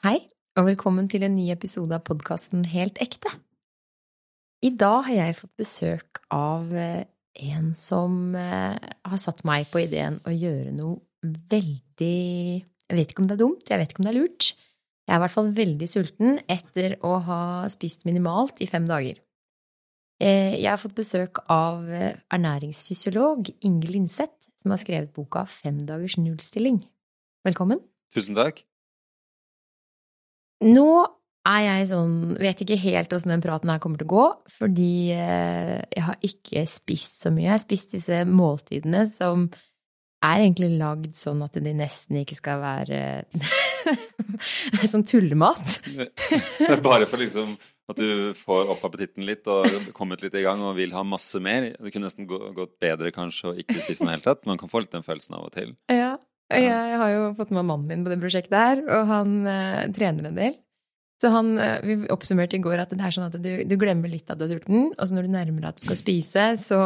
Hei, og velkommen til en ny episode av podkasten Helt ekte. I dag har jeg fått besøk av eh, en som eh, har satt meg på ideen å gjøre noe veldig Jeg vet ikke om det er dumt, jeg vet ikke om det er lurt. Jeg er i hvert fall veldig sulten etter å ha spist minimalt i fem dager. Eh, jeg har fått besøk av ernæringsfysiolog Inge Linseth, som har skrevet boka Fem dagers nullstilling. Velkommen. Tusen takk. Nå er jeg sånn Vet ikke helt åssen den praten her kommer til å gå, fordi eh, jeg har ikke spist så mye. Jeg har spist disse måltidene som er egentlig lagd sånn at de nesten ikke skal være sånn tullemat. Det er bare for liksom at du får opp appetitten litt og kommet litt i gang og vil ha masse mer. Det kunne nesten gått bedre kanskje å ikke spise noe i det hele tatt. Man kan få litt den følelsen av og til. Ja, jeg har jo fått med mannen min på det prosjektet her, og han uh, trener en del. Så han, uh, vi oppsummerte i går at det er sånn at du, du glemmer litt at du er sulten, og så når du nærmer deg at du skal spise, så,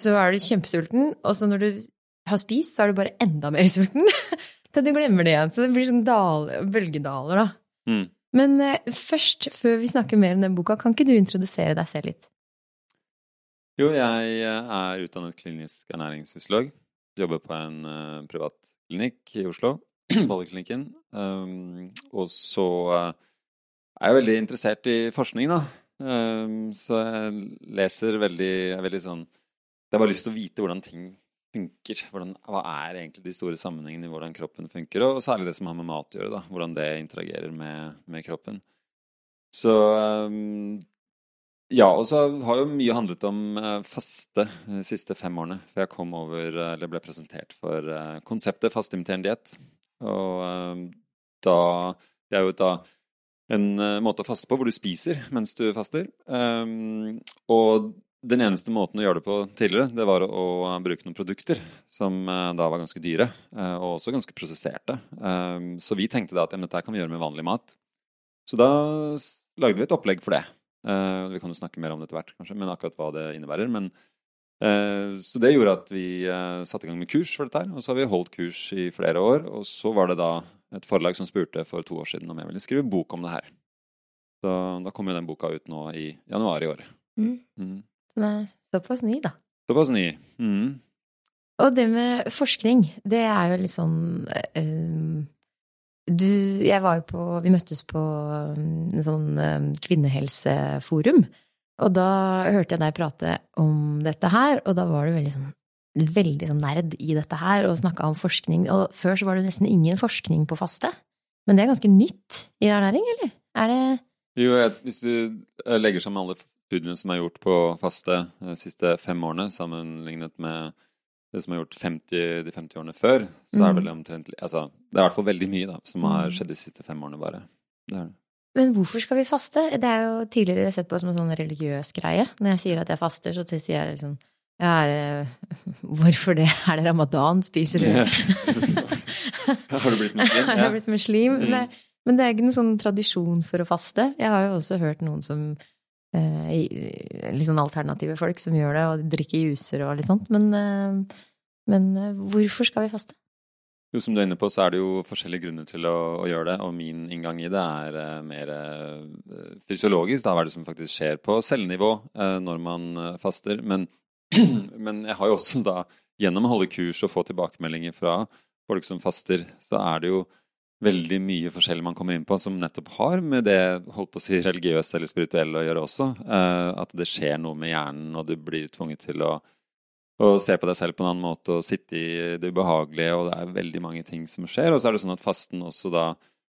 så er du kjempesulten, og så når du har spist, så er du bare enda mer sulten. til du glemmer det igjen. Så det blir sånn dal, bølgedaler, da. Mm. Men uh, først, før vi snakker mer om den boka, kan ikke du introdusere deg selv litt? Jo, jeg er utdannet klinisk ernæringsfysiolog. Jobber på en uh, privat klinikk i Oslo, Bolleklinikken. Um, og så uh, er jeg veldig interessert i forskning, da. Um, så jeg leser veldig, jeg veldig sånn Jeg har bare lyst til å vite hvordan ting funker. Hvordan, hva er egentlig de store sammenhengene i hvordan kroppen funker? Og særlig det som har med mat å gjøre. da, Hvordan det interagerer med, med kroppen. Så um, ja, og så har jo mye handlet om uh, faste de siste fem årene. For jeg kom over, uh, eller ble presentert for konseptet fasteimiterende diett. Og da Det er jo da en måte å faste på hvor du spiser mens du faster. Og den eneste måten å gjøre det på tidligere, det var å, bruke noen produkter som da var ganske dyre, og også ganske prosesserte. Så vi tenkte da at dette kan vi gjøre med vanlig mat. Så da lagde vi et opplegg for det. Uh, vi kan jo snakke mer om det etter hvert, kanskje, men akkurat hva det innebærer. Men, uh, så det gjorde at vi uh, satte i gang med kurs for dette her. Og så har vi holdt kurs i flere år. Og så var det da et forlag som spurte for to år siden om jeg ville skrive bok om det her. Så da kom jo den boka ut nå i januar i år. Mm. Mm. Den er såpass ny, da. Såpass ny. Mm. Og det med forskning, det er jo litt sånn du, jeg var jo på Vi møttes på en sånn um, kvinnehelseforum. Og da hørte jeg deg prate om dette her, og da var du veldig sånn veldig sånn nerd i dette her og snakka om forskning. Og før så var det nesten ingen forskning på faste. Men det er ganske nytt i ernæring, eller? Er det Jo, hvis du eh, legger sammen alle studiene som er gjort på faste de eh, siste fem årene, sammenlignet med det som er gjort 50, de 50 årene før, så er det vel mm. omtrent altså, Det er i hvert fall veldig mye da, som har mm. skjedd de siste fem årene, bare. Det det. Men hvorfor skal vi faste? Det er jo tidligere sett på som en sånn religiøs greie. Når jeg sier at jeg faster, så sier jeg liksom ja, er hvorfor det? Er det ramadan? Spiser du Har du blitt muslim? Ja. Har du blitt muslim? Mm. Men, men det er ikke noen sånn tradisjon for å faste. Jeg har jo også hørt noen som litt sånn alternative folk som gjør det, og drikker juicer og litt sånt. Men, eh, men eh, hvorfor skal vi faste? Jo, Som du er inne på, så er det jo forskjellige grunner til å, å gjøre det. Og min inngang i det er mer fysiologisk. Da, er det som faktisk skjer på cellenivå når man faster. Men, men, jeg har jo også da, gjennom å holde kurs og få tilbakemeldinger fra folk som faster, så er det jo veldig mye forskjellig man kommer inn på som nettopp har med det holdt på å si, religiøse eller spirituelle å gjøre også. Uh, at det skjer noe med hjernen, og du blir tvunget til å, å, se på deg selv på en annen måte og sitte i det ubehagelige, og det er veldig mange ting som skjer. Og så er det sånn at fasten også da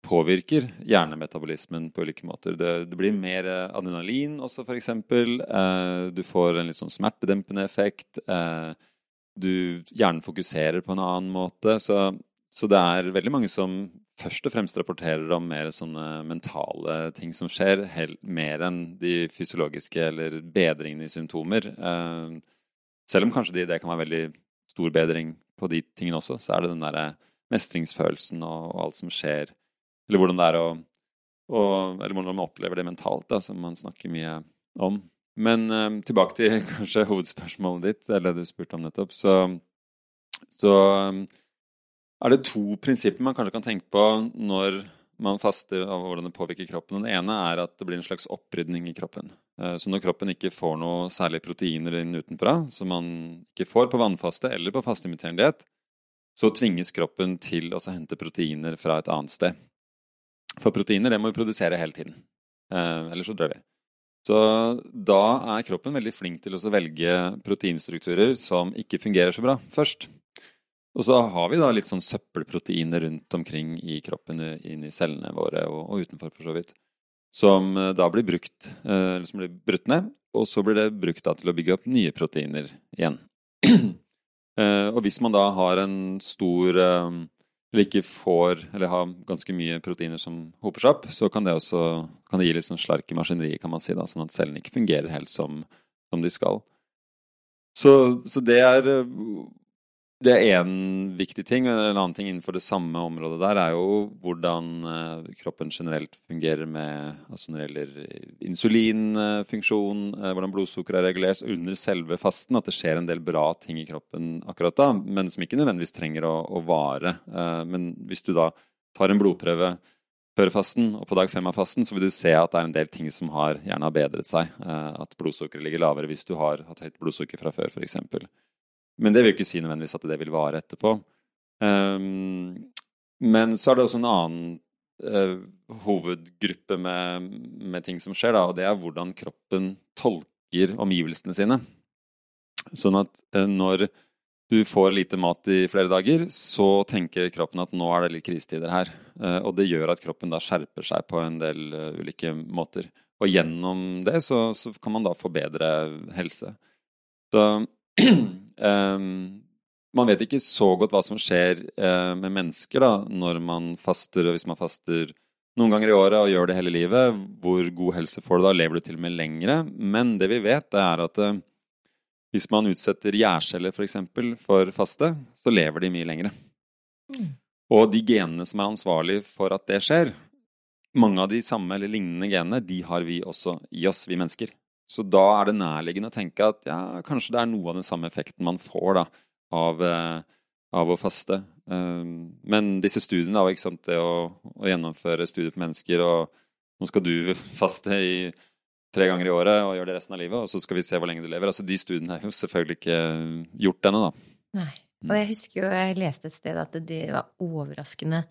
påvirker hjernemetabolismen på ulike måter. Det, det blir mer adrenalin også, f.eks. Uh, du får en litt sånn smertedempende effekt. Uh, du, hjernen fokuserer på en annen måte. Så, så det er veldig mange som først og fremst rapporterer om mer sånne mentale ting som skjer, mer enn de fysiologiske eller bedringene i symptomer. Eh, selv om kanskje det kan være veldig stor bedring på de tingene også, så er det den derre mestringsfølelsen og, alt som skjer, eller hvordan det er å og, Eller hvordan man opplever det mentalt, da, som man snakker mye om. Men eh, tilbake til kanskje hovedspørsmålet ditt, eller det du spurte om nettopp, så, så er det to prinsipper man kanskje kan tenke på når man faster, av hvordan det påvirker kroppen. Den ene er at det blir en slags opprydning i kroppen. Eh, så når kroppen ikke får noe særlig proteiner inn utenfra, som man ikke får på vannfaste eller på fasteimiterende diett, så tvinges kroppen til å hente proteiner fra et annet sted. For proteiner det må vi produsere hele tiden, eh, ellers så dør vi. Så da er kroppen veldig flink til å velge proteinstrukturer som ikke fungerer så bra, først. Og så har vi da litt sånn søppelproteiner rundt omkring i kroppen, inn i cellene våre og, og utenfor, for så vidt. Som eh, da blir brukt, eh, eller som blir brutt ned, og så blir det brukt da til å bygge opp nye proteiner igjen. Eh, og hvis man da har en stor Eller ikke får, eller har ganske mye proteiner som hoper seg opp, så kan det også kan det gi litt sånn slark i maskineriet, kan man si, da, sånn at cellene ikke fungerer helt som, som de skal. Så, så det er det er én viktig ting. En annen ting innenfor det samme området der er jo hvordan eh, kroppen generelt fungerer med altså når det gjelder insulinfunksjon, eh, hvordan blodsukkeret er regulert under selve fasten. At det skjer en del bra ting i kroppen akkurat da, men som ikke nødvendigvis trenger å, å vare. Eh, men hvis du da tar en blodprøve før fasten, og på dag fem av fasten, så vil du se at det er en del ting som har gjerne har bedret seg. At blodsukkeret ligger lavere hvis du har hatt høyt blodsukker fra før, f.eks. Men det vil ikke si nødvendigvis at det vil vare etterpå. Um, men så er det også en annen uh, hovedgruppe med, med, ting som skjer, da, og det er hvordan kroppen tolker omgivelsene sine. Sånn at uh, når du får lite mat i flere dager, så tenker kroppen at nå er det litt krisetider her. Uh, og det gjør at kroppen da skjerper seg på en del ulike måter. Og gjennom det så, så kan man da få bedre helse. Så man vet ikke så godt hva som skjer uh, med mennesker da, når man faster, og hvis man faster noen ganger i året og gjør det hele livet. Hvor god helse får du da? Lever du til og med lengre? Men det vi vet, det er at uh, hvis man utsetter gjærceller f.eks. For, for faste, så lever de mye lengre. Mm. Og de genene som er ansvarlige for at det skjer, mange av de samme eller lignende genene, de har vi også i oss, vi mennesker. Så da er det nærliggende å tenke at ja, kanskje det er noe av den samme effekten man får da, av, eh, av å faste. Um, men disse studiene, da, ikke sant, det å, å, gjennomføre studier på mennesker og Nå skal du faste i tre ganger i året og gjøre det resten av livet, og så skal vi se hvor lenge du lever. Altså, De studiene er jo selvfølgelig ikke gjort ennå, da. Nei. Og jeg husker jo, jeg leste et sted at det var overraskende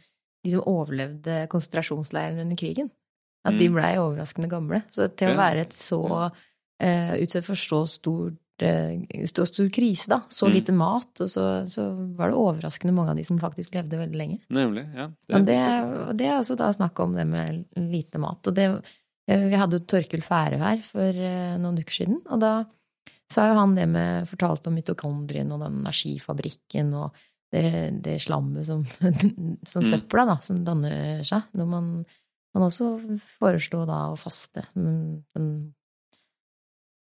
de som overlevde konsentrasjonsleiren under krigen. At de mm. blei overraskende gamle. Så til å være et så eh, utsatt for så stor, eh, så stor krise, da, så mm. lite mat, og så, så, var det overraskende mange av de som faktisk levde veldig lenge. Nemlig, ja. Det er, det, det er altså da snakk om det med lite mat. Og det, eh, vi hadde jo Torkel Færø her for eh, noen uker siden, og da sa jo han det med Fortalte om mitokondrien og den energifabrikken og det, det slammet som, som mm. søpla, da, som danner seg når man man også foreslo da å faste. Men, men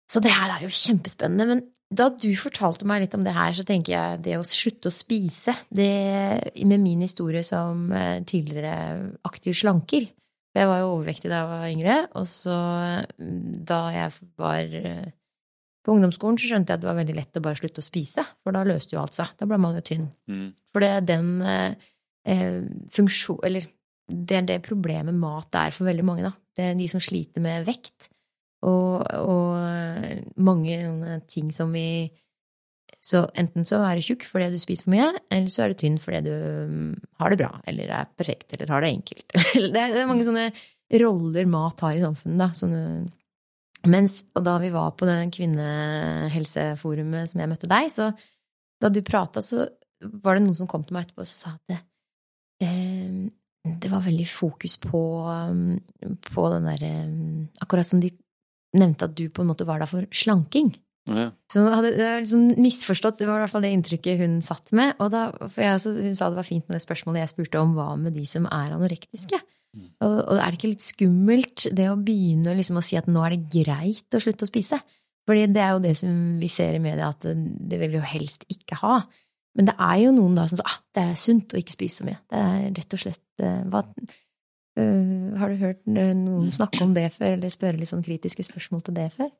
så det her er jo kjempespennende. Men da du fortalte meg litt om det her, så tenker jeg det å slutte å spise det, Med min historie som eh, tidligere aktiv slanker Jeg var jo overvektig da jeg var yngre, og så mm, da jeg var eh, på ungdomsskolen, så skjønte jeg at det var veldig lett å bare slutte å spise, for da løste jo alt seg. Da ble man jo tynn. Mm. For det er den eh, eh funksjon... Eller det er det problemet mat er for veldig mange, da. Det er de som sliter med vekt og, og mange ting som vi Så enten så er du tjukk fordi du spiser for mye, eller så er du tynn fordi du mm, har det bra, eller er perfekt, eller har det enkelt. det er mange sånne roller mat har i samfunnet, da. Sånne mens, og da vi var på den kvinnehelseforumet som jeg møtte deg, så da du prata, så var det noen som kom til meg etterpå og sa at det, eh, det var veldig fokus på, mm, på den derre mm, Akkurat som de nevnte at du på en måte var der for slanking. Ja. Så hadde, det var liksom misforstått, det var i hvert fall det inntrykket hun satt med. Og da, for jeg, hun sa det var fint med det spørsmålet jeg spurte om hva med de som er anorektiske. Mm. Og, og, er det ikke litt skummelt det å begynne liksom å si at nå er det greit å slutte å spise? Fordi det er jo det som vi ser i media, at det vil vi jo helst ikke ha. Men det er jo noen da som sier ah, det er sunt å ikke spise så mye. Det er rett og slett uh, hva, uh, Har du hørt noen snakke om det før, eller spørre litt sånn kritiske spørsmål til det før?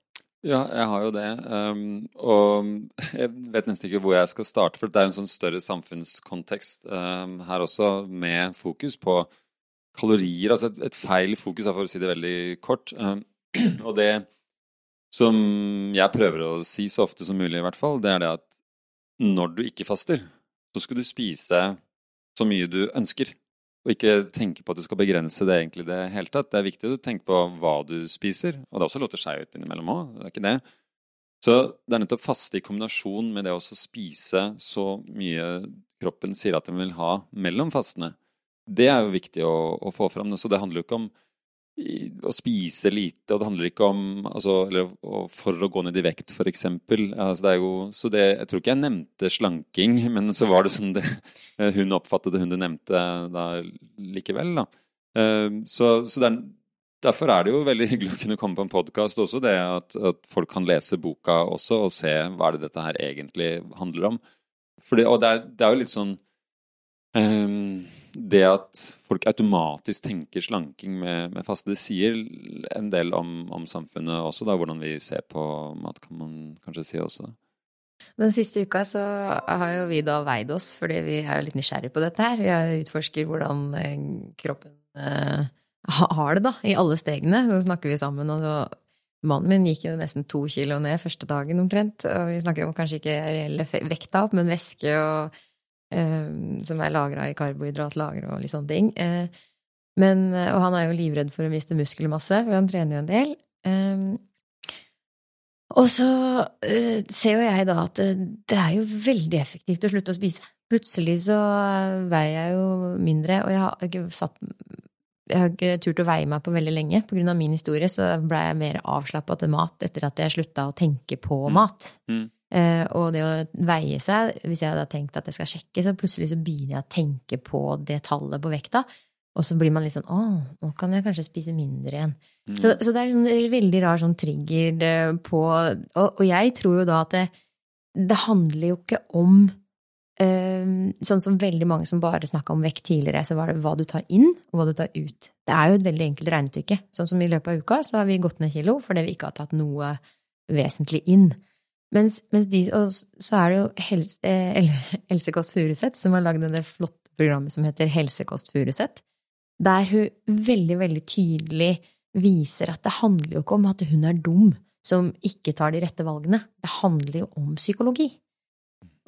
Ja, jeg har jo det. Um, og jeg vet nesten ikke hvor jeg skal starte, for det er en sånn større samfunnskontekst um, her også, med fokus på kalorier. Altså et, et, feil fokus, for å si det veldig kort. Um, og det som jeg prøver å si så ofte som mulig, i hvert fall, det er det at når du ikke faster, så skal du spise så mye du ønsker. Og ikke tenke på at du skal begrense det egentlig det hele tatt. Det er viktig å tenke på hva du spiser. Og det er også lov til å skeie ut innimellom òg, det er ikke det. Så det er nettopp faste i kombinasjon med det å spise så mye kroppen sier at den vil ha mellom fastene. Det er jo viktig å, å få fram. Så det handler jo ikke om å spise lite, og det handler ikke om altså, Eller for å gå ned i vekt, f.eks. Altså, jeg tror ikke jeg nevnte slanking, men så var det sånn det, hun oppfattet det hun det nevnte da likevel. Da. Ehm, så, så der, derfor er det jo veldig hyggelig å kunne komme på en podkast også, det at, at, folk kan lese boka også og se hva er det dette her egentlig handler om. For det, og det er, det er jo litt sånn um, det at folk automatisk tenker slanking med, med faste, det sier en del om, om, samfunnet også, da, hvordan vi ser på mat, kan man kanskje si også. Den siste uka så har jo vi da veid oss, fordi vi er jo litt nysgjerrig på dette her. Vi utforsker hvordan eh, kroppen eh, har det, da, i alle stegene. Så snakker vi sammen, og så Mannen min gikk jo nesten to kilo ned første dagen omtrent. Og vi snakker om kanskje ikke reelle vekta opp, men væske og som er lagra i karbohydratlager og litt sånne ting. Eh, men, eh, og han er jo livredd for å miste muskelmasse, for han trener jo en del. Og så ser jo jeg da at det er jo veldig effektivt å slutte å spise. Plutselig så veier jeg jo mindre, og jeg har ikke satt jeg har ikke turt å veie meg på veldig lenge. På grunn av min historie så blei jeg mer avslappa til mat etter at jeg slutta å tenke på mm. mat. Mm. Uh, og det å veie seg, hvis jeg hadde tenkt at jeg skal sjekke, så plutselig så begynner jeg å tenke på det tallet på vekta. Og så blir man litt sånn Å, nå kan jeg kanskje spise mindre igjen. Mm. Så, så, det er sånn, en veldig rar sånn trigger eh, på Og, og jeg tror jo da at det, det handler jo ikke om uh, Sånn som veldig mange som bare snakka om vekt tidligere, så var det hva du tar inn, og hva du tar ut. Det er jo et veldig enkelt regnestykke. Sånn som i løpet av uka så har vi gått ned kilo fordi vi ikke har tatt noe vesentlig inn. Mens, mens de, og så er det jo helse, eh, Else Kåss Furuseth som har lagd det flotte programmet som heter Helsekost Furuseth, der hun veldig, veldig tydelig viser at det handler jo ikke om at hun er dum som ikke tar de rette valgene. Det handler jo om psykologi.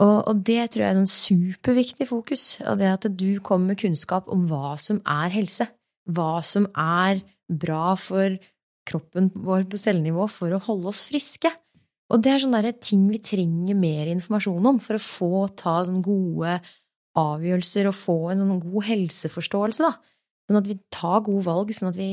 Og, og det tror jeg er en superviktig fokus. Og det at du kommer med kunnskap om hva som er helse. Hva som er bra for kroppen vår på cellenivå for å holde oss friske. Og det er sånne ting vi trenger mer informasjon om for å få ta sånne gode avgjørelser og få en sånn god helseforståelse. da. Sånn at vi tar gode valg, sånn at vi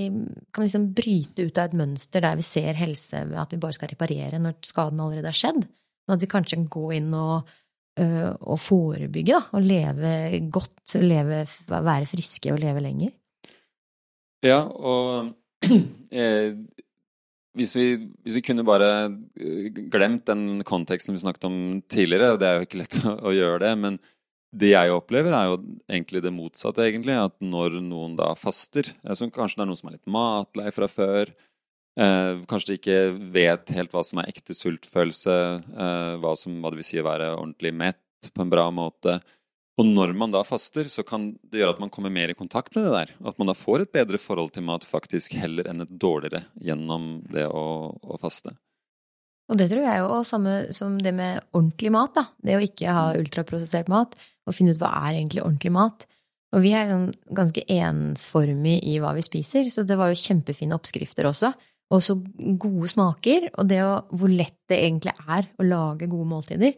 kan liksom bryte ut av et mønster der vi ser helse ved at vi bare skal reparere når skaden allerede er skjedd. Sånn at vi kanskje kan gå inn og, øh, og forebygge, da, og leve godt, leve, være friske og leve lenger. Ja, og eh, hvis vi, hvis vi, kunne bare eh, glemt den konteksten vi snakket om tidligere, det er jo ikke lett å, å, gjøre det, men det jeg opplever, er jo egentlig det motsatte, egentlig. At når noen da faster, så kanskje det er noen som er litt matlei fra før, eh, kanskje de ikke vet helt hva som er ekte sultfølelse, eh, hva, som, hva det vil si å være ordentlig mett på en bra måte, og når man da faster, så kan det gjøre at man kommer mer i kontakt med det der. At man da får et bedre forhold til mat faktisk heller enn et dårligere gjennom det å, å faste. Og det tror jeg jo samme som det med ordentlig mat, da. Det å ikke ha ultraprosessert mat, og finne ut hva er egentlig ordentlig mat. Og vi er sånn ganske ensformig i hva vi spiser, så det var jo kjempefine oppskrifter også. Og så gode smaker, og det å, hvor lett det egentlig er å lage gode måltider.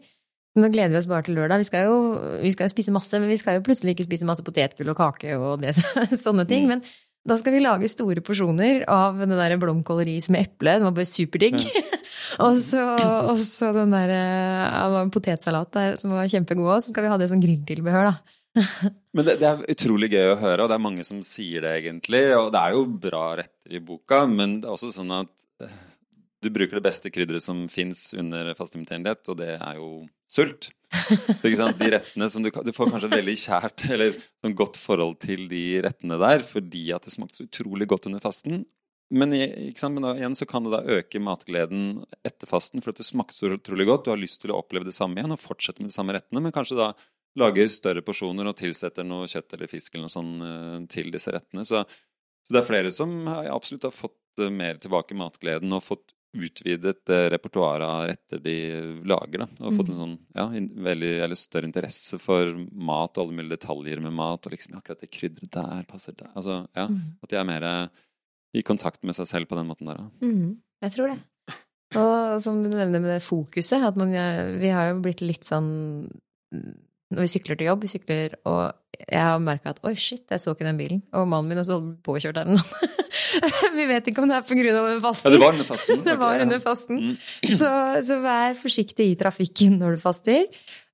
Nå gleder vi oss bare til lørdag. Vi skal, jo, vi skal spise masse, men vi skal jo plutselig ikke spise masse potetgull og kake og det, sånne ting. Mm. Men da skal vi lage store porsjoner av den der blomkålris med eple. Den var bare superdigg. Ja. og, så, og, så, den der ja, potetsalat der som var kjempegod òg. Så skal vi ha det som grilltilbehør, da. Men det, det, er utrolig gøy å høre, og det er mange som sier det, egentlig. Og det er jo bra retter i boka, men det er også sånn at eh, du bruker det beste krydderet som fins under fastimitterindighet, og det er jo sult. De rettene som du, du, får kanskje veldig kjært eller sånn godt forhold til de rettene der fordi at det smakte så utrolig godt under fasten. Men, men da, igjen så kan det da øke matgleden etter fasten, for det smakte så utrolig godt. Du har lyst til å oppleve det samme igjen og fortsette med de samme rettene, men kanskje da lager større porsjoner og tilsetter noe kjøtt eller fisk eller noe sånt eh, til disse rettene. Så, så det er flere som absolutt har fått eh, mer tilbake matgleden og fått utvidet eh, repertoaret av retter de lager. Da, og fått en mm. sånn, ja, veldig, eller større interesse for mat og alle mulige detaljer med mat. og liksom Akkurat det krydderet der passer der. Altså, ja, mm. At de er mer i kontakt med seg selv på den måten der. Mm, jeg tror det. Og som du nevner med det fokuset, at man, vi har jo blitt litt sånn Når vi sykler til jobb, vi sykler, og jeg har merka at oi, shit, jeg så ikke den bilen. Og mannen min også påkjørt der. Vi vet ikke om det er pga. den fasten. Ja, det var under fasten. det var under fasten. Mm. Så, så, vær forsiktig i trafikken når du faster.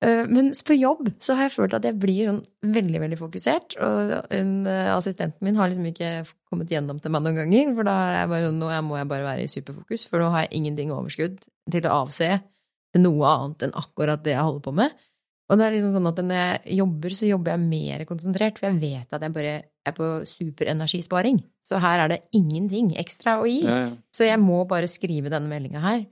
Eh, men på jobb så har jeg følt at jeg blir sånn veldig veldig fokusert. Og en, assistenten min har liksom ikke kommet gjennom til meg noen ganger. For da er jeg bare sånn, nå må jeg bare være i superfokus, for nå har jeg ingenting overskudd til å avse til noe annet enn akkurat det jeg holder på med. Og det er liksom sånn at når jeg jobber, så jobber jeg mer konsentrert, for jeg vet at jeg bare er på superenergisparing. Så her er det ingenting ekstra å gi. Ja, ja. Så jeg må bare skrive denne meldinga her.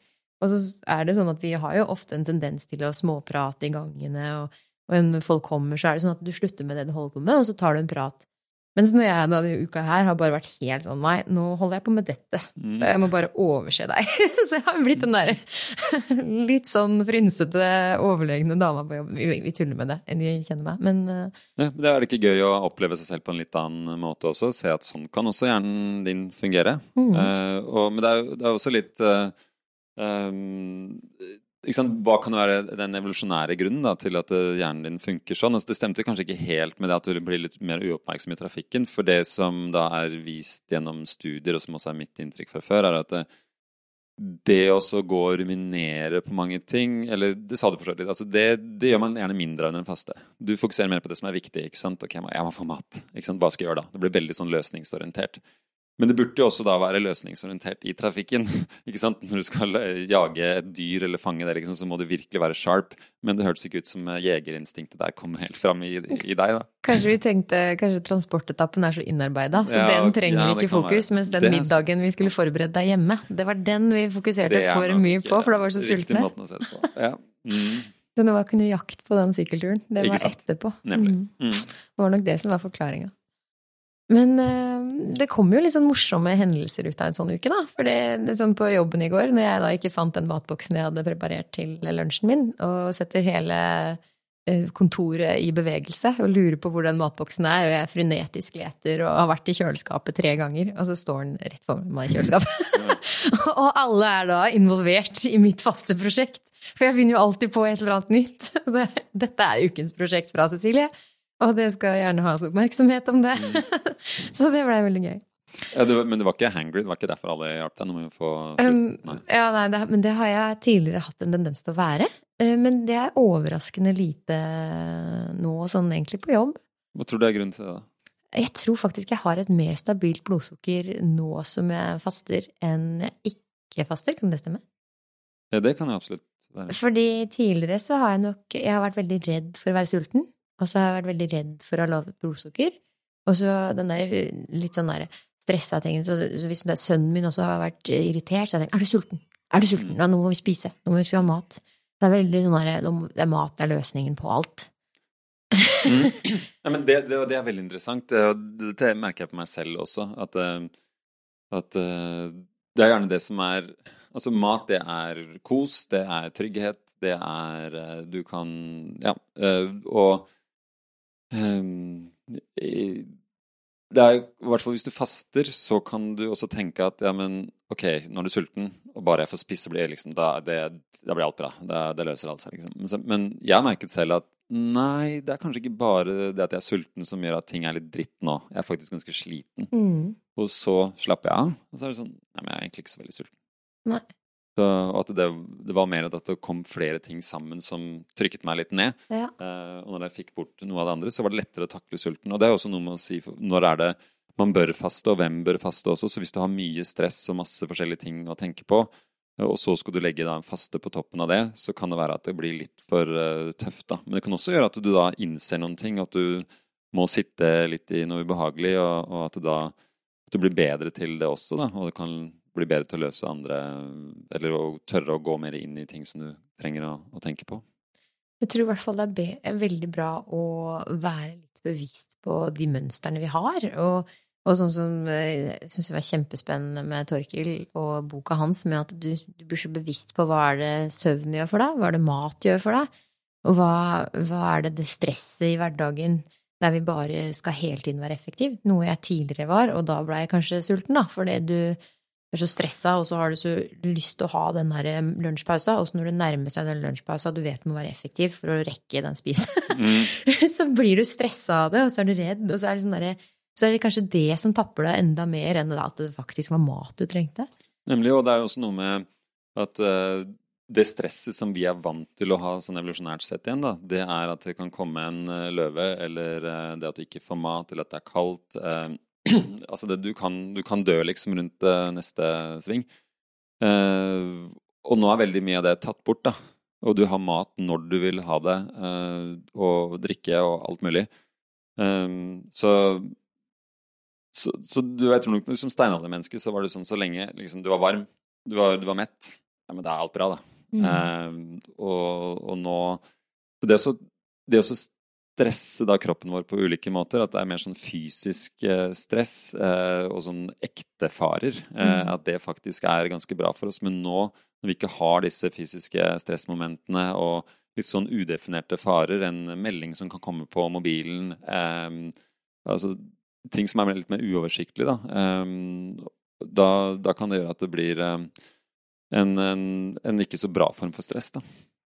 Og så er det sånn at vi har jo ofte en tendens til å småprate i gangene, og, og når folk kommer, så er det sånn at du slutter med det du holder på med, og så tar du en prat. Mens når jeg denne uka her har bare vært helt sånn Nei, nå holder jeg på med dette. Mm. Jeg må bare overse deg. så jeg har blitt den derre litt sånn frynsete, overlegne dama på jobb. Vi, tuller med det, de kjenner meg, men uh... ja, Det er det ikke gøy å oppleve seg selv på en litt annen måte også? Se at sånn kan også hjernen din fungere. Mm. Uh, og, men det er, er også litt uh, um, hva kan være den evolusjonære grunnen da, til at eh, hjernen din funker sånn? Altså, det stemte kanskje ikke helt med det at du blir litt mer uoppmerksom i trafikken. For det som da er vist gjennom studier, og som også er mitt inntrykk fra før, er at det, eh, det å gå og ruminere på mange ting Eller det sa du for så vidt. Altså det, det, gjør man gjerne mindre enn under en faste. Du fokuserer mer på det som er viktig. ikke sant? Ok, jeg må få mat. ikke sant? Hva skal jeg gjøre da? Det blir veldig sånn løsningsorientert. Men det burde jo også da være løsningsorientert i trafikken. ikke sant? Når du skal jage et dyr eller fange det, liksom, så må du virkelig være sharp. Men det hørtes ikke ut som jegerinstinktet der kom helt fram i, i, deg, da. Kanskje vi tenkte kanskje transportetappen er så innarbeida, så ja, den trenger ja, ikke fokus. Mens den middagen vi skulle forberede deg hjemme, det var den vi fokuserte for mye på, for da var vi så sultne. Måten å se det på. Ja. Mm. Det var ikke noe jakt på den sykkelturen. Det var etterpå. Mm. Mm. Det var nok det som var forklaringa. Men uh, det kommer jo litt sånn morsomme hendelser ut av en sånn uke, da. For det, det sånn på jobben i går, når jeg da ikke fant den matboksen jeg hadde preparert til lunsjen min, og setter hele uh, kontoret i bevegelse og lurer på hvor den matboksen er, og jeg frenetisk leter og har vært i kjøleskapet tre ganger, og så står den rett foran meg i kjøleskapet. og alle er da involvert i mitt faste prosjekt. For jeg finner jo alltid på et eller annet nytt. Dette er ukens prosjekt fra Cecilie. Og det skal gjerne ha oppmerksomhet om det. Mm. så det blei veldig gøy. Ja, du, men det var ikke hangry? Det var ikke derfor alle hjalp deg? Um. Ja, nei, det, men det har jeg tidligere hatt en tendens til å være. Uh, men det er overraskende lite nå, sånn egentlig på jobb. Hva tror du er grunnen til det? da? Jeg tror faktisk jeg har et mer stabilt blodsukker nå som jeg faster, enn jeg ikke faster. Kan det stemme? Ja, det kan jeg absolutt være. Fordi tidligere så har jeg nok Jeg har vært veldig redd for å være sulten. Og så har jeg vært veldig redd for å ha lavt blodsukker. Og så den der litt sånn der stressa tingen. Så, så hvis sønnen min også har vært irritert, så har jeg tenkt er du sulten? Er du sulten? Ja, nå må vi spise. Nå må vi ha mat. Det er veldig sånn der, det er mat er løsningen på alt. mm. ja, men det, det, det, er veldig interessant. Det, det, merker jeg på meg selv også. At, eh, at eh, det er gjerne det som er Altså, mat, det er kos, det er trygghet, det er eh, Du kan Ja. Og det er i hvert fall Hvis du faster, så kan du også tenke at ja, men ok, nå er sulten, og bare jeg får spise, blir liksom, da, det, da blir alt bra. Det, det løser alt seg, liksom. Men, men jeg har merket selv at nei, det er kanskje ikke bare det at jeg er sulten som gjør at ting er litt dritt nå. Jeg er faktisk ganske sliten. Mm. Og så slapper jeg av, og så er det sånn Nei, men jeg er egentlig ikke så veldig sulten. Nei. Så at det, det, var mer at det kom flere ting sammen som trykket meg litt ned. Ja. Uh, og når jeg fikk bort noe av det andre, så var det lettere å takle sulten. Og det er også noe med å si når er det man bør faste, og hvem bør faste også. Så hvis du har mye stress og masse forskjellige ting å tenke på, og så skal du legge da en faste på toppen av det, så kan det være at det blir litt for uh, tøft. da. Men det kan også gjøre at du da innser noen ting, at du må sitte litt i noe ubehagelig, og, og at, da, at du blir bedre til det også. da, og det kan bli bedre til å løse andre Eller å tørre å gå mer inn i ting som du trenger å, å tenke på. Jeg tror i hvert fall det er veldig bra å være litt bevisst på de mønstrene vi har. Og, og sånn som eh, jeg syns var kjempespennende med Torkil og boka hans, med at du, du, blir så bevisst på hva er det søvn gjør for deg, hva er det mat gjør for deg, og hva, hva er det det stresset i hverdagen der vi bare skal hele tiden være effektiv, noe jeg tidligere var, og da ble jeg kanskje sulten, da, fordi du er så stressa, og så har du så lyst til å ha den der eh, lunsjpausa, og så når det nærmer seg den lunsjpausa du vet du må være effektiv for å rekke den spisen, mm. så blir du stressa av det, og så er du redd, og så er, det sånn der, så er det kanskje det som tapper deg enda mer enn at det faktisk var mat du trengte. Nemlig, og det er jo også noe med at uh, det stresset som vi er vant til å ha sånn evolusjonært sett igjen, da, det er at det kan komme en uh, løve, eller uh, det at du ikke får mat, eller at det er kaldt altså det, du, kan, du, kan, dø liksom rundt uh, neste sving. Uh, og nå er veldig mye av det tatt bort, da. Og du har mat når du vil ha det, uh, og drikke og alt mulig. så så, så du, jeg tror nok som steinaldermenneske så var det sånn så lenge liksom, du var varm, du var, du var mett, ja, men da er alt bra, da. Mm. og, og, nå Det å det å stresse da kroppen vår på ulike måter. At det er mer sånn fysisk eh, stress eh, og sånn ekte farer. Eh, mm. At det faktisk er ganske bra for oss. Men nå når vi ikke har disse fysiske stressmomentene og litt sånn udefinerte farer, en melding som kan komme på mobilen altså Ting som er litt mer uoversiktlig, da. Da, da, kan det gjøre at det blir en, en, en, ikke så bra form for stress, da.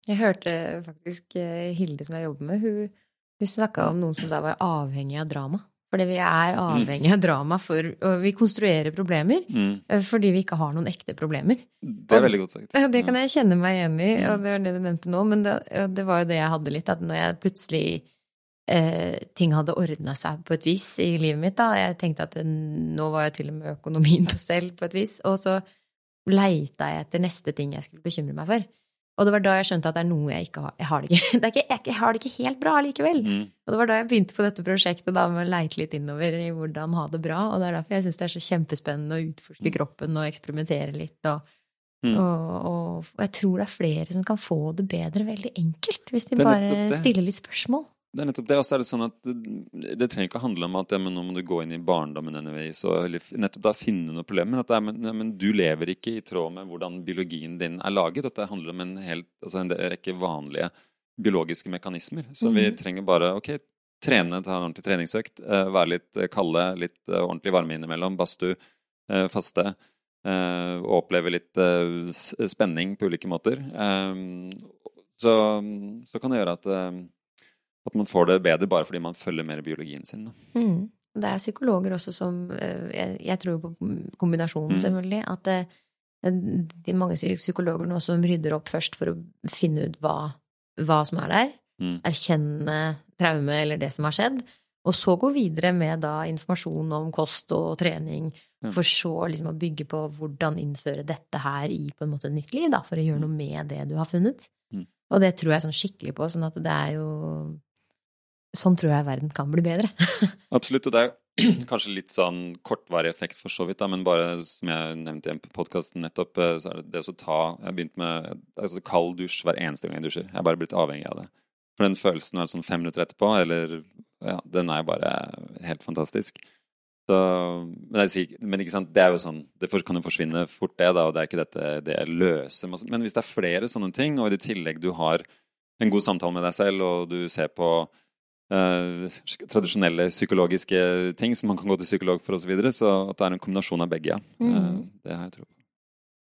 Jeg hørte faktisk Hilde som jeg jobber med, hun hun snakka om noen som da var avhengig av drama. Fordi vi er avhengig av drama for Og vi konstruerer problemer mm. Eh, fordi vi ikke har noen ekte problemer. Det er veldig godt sagt. Det kan jeg kjenne meg igjen i, og det var det du nevnte nå. Men det, det var jo det jeg hadde litt, at når jeg plutselig eh, ting hadde ordna seg på et vis i livet mitt, da Jeg tenkte at det, nå var jeg til og med økonomien på stell på et vis. Og så leita jeg etter neste ting jeg skulle bekymre meg for. Og det var da jeg skjønte at det er noe jeg ikke har. Jeg har det ikke, det ikke, jeg har det ikke helt bra likevel. Mm. Og det var da jeg begynte på dette prosjektet da, med å leite litt innover i hvordan ha det bra. Og det er derfor jeg syns det er så kjempespennende å utforske mm. kroppen og eksperimentere litt. Og, mm. og, og, jeg tror det er flere som kan få det bedre veldig enkelt, hvis de bare stiller litt spørsmål. Det er nettopp det. Og så er det sånn at det, det, trenger ikke å handle om at ja, nå må du gå inn i barndommen nødvendigvis og nettopp da finne noe problem. Men at det er, men, men, du lever ikke i tråd med hvordan biologien din er laget. At det handler om en, helt, altså en rekke vanlige biologiske mekanismer. Så mm. vi trenger bare ok, trene, ta en ordentlig treningsøkt, eh, være litt eh, kalde, litt eh, ordentlig varme innimellom, badstue, faste. Og oppleve litt spenning på ulike måter. Så, så kan det gjøre at at man får det bedre bare fordi man følger mer biologien sin. Mm. Det er psykologer også som eh, Jeg, jeg tror på kombinasjonen, mm. selvfølgelig. At det, de er mange psykologer nå som rydder opp først for å finne ut hva, hva som er der. Mm. Erkjenne traume eller det som har skjedd. Og så gå videre med da informasjon om kost og trening, for så liksom å bygge på hvordan innføre dette her i på en måte et nytt liv, da, for å gjøre mm. noe med det du har funnet. Mm. Og det tror jeg sånn skikkelig på, sånn at det er jo sånn tror jeg verden kan bli bedre. Absolutt. Og det er kanskje litt sånn kortvarig effekt for så vidt, da, men bare som jeg nevnte i podkasten nettopp, eh, så er det det å ta Jeg har begynt med altså, kald dusj hver eneste gang jeg dusjer. Jeg er bare blitt avhengig av det. For den følelsen er sånn fem minutter etterpå, eller ja, den er bare helt fantastisk. Så, men, jeg, men det er jo sånn, det kan jo forsvinne fort, det, da, og det er ikke dette det løser Men hvis det er flere sånne ting, og i tillegg du har en god samtale med deg selv, og du ser på Uh, tradisjonelle psykologiske ting som man kan gå til psykolog for osv. Så, videre, så at det er en kombinasjon av begge, ja. Mm. Uh, det har jeg tro på.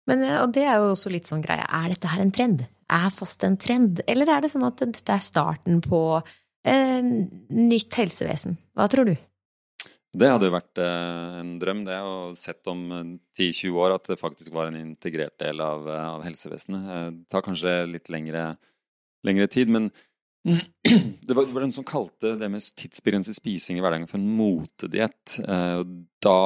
Men, eh, og det er jo også litt sånn greie. Er dette her en trend? Er fast en trend? Eller er det sånn at dette er starten på eh, nytt helsevesen? Hva tror du? Det hadde jo vært eh, en drøm, det, å sett om 10-20 år at det faktisk var en integrert del av, av helsevesenet. Det tar kanskje litt lengre, lengre tid, men Det var, det var den som kalte det med tidsbegrenset spising i hverdagen for en motediett. Eh, da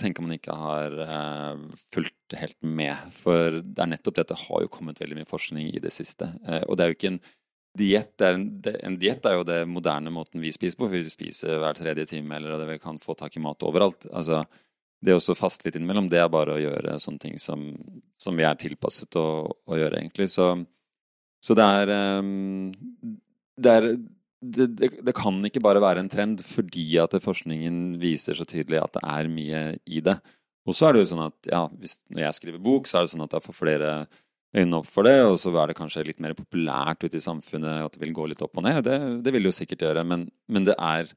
tenker man ikke har eh, fulgt helt med. For det er nettopp det at det har jo kommet veldig mye forskning i det siste. Eh, og det er jo ikke en diett. En, en diett er jo det moderne måten vi spiser på. Vi spiser hver tredje time, eller vi kan få tak i mat overalt. Altså, det å faste litt innimellom, det er bare å gjøre sånne ting som, som vi er tilpasset å, å gjøre, egentlig. Så Så det er, um, det, er det, det, det, kan ikke bare være en trend fordi at forskningen viser så tydelig at det er mye i det. Og så er det jo sånn at ja, hvis, når jeg skriver bok, så er det sånn at jeg får flere øynene opp for det, og så er det kanskje litt mer populært ute i samfunnet at det vil gå litt opp og ned. Det, det vil det jo sikkert gjøre, men, men det, er,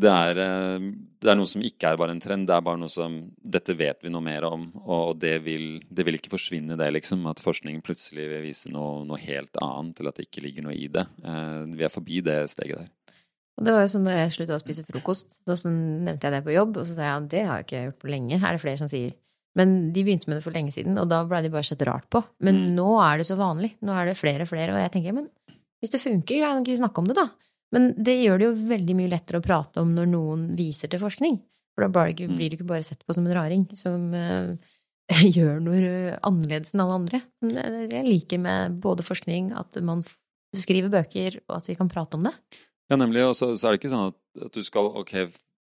det, er, eh, det, er, noe som ikke er bare en trend, det er bare noe som Dette vet vi noe mer om, og det vil, det vil ikke forsvinne, det, liksom. At forskning plutselig vil vise noe, noe helt annet, eller at det ikke ligger noe i det. Eh, vi er forbi det steget der. Det var jo sånn da jeg slutta å spise frokost. Da sånn nevnte jeg det på jobb, og så sa jeg at det har jeg ikke gjort på lenge. Er det flere som sier. Men de begynte med det for lenge siden, og da blei de bare sett rart på. Men mm. nå er det så vanlig. Nå er det flere og flere, og jeg tenker men hvis det funker, kan ikke snakke om det, da. Men det gjør det jo veldig mye lettere å prate om når noen viser til forskning. For da blir det ikke, mm. bare sett på som en raring som uh, gjør noe annerledes enn alle andre. Men eh, jeg liker med både forskning, at man skriver bøker, og at vi kan prate om det. Ja, nemlig. Og så, er det ikke sånn at, at, du skal Ok,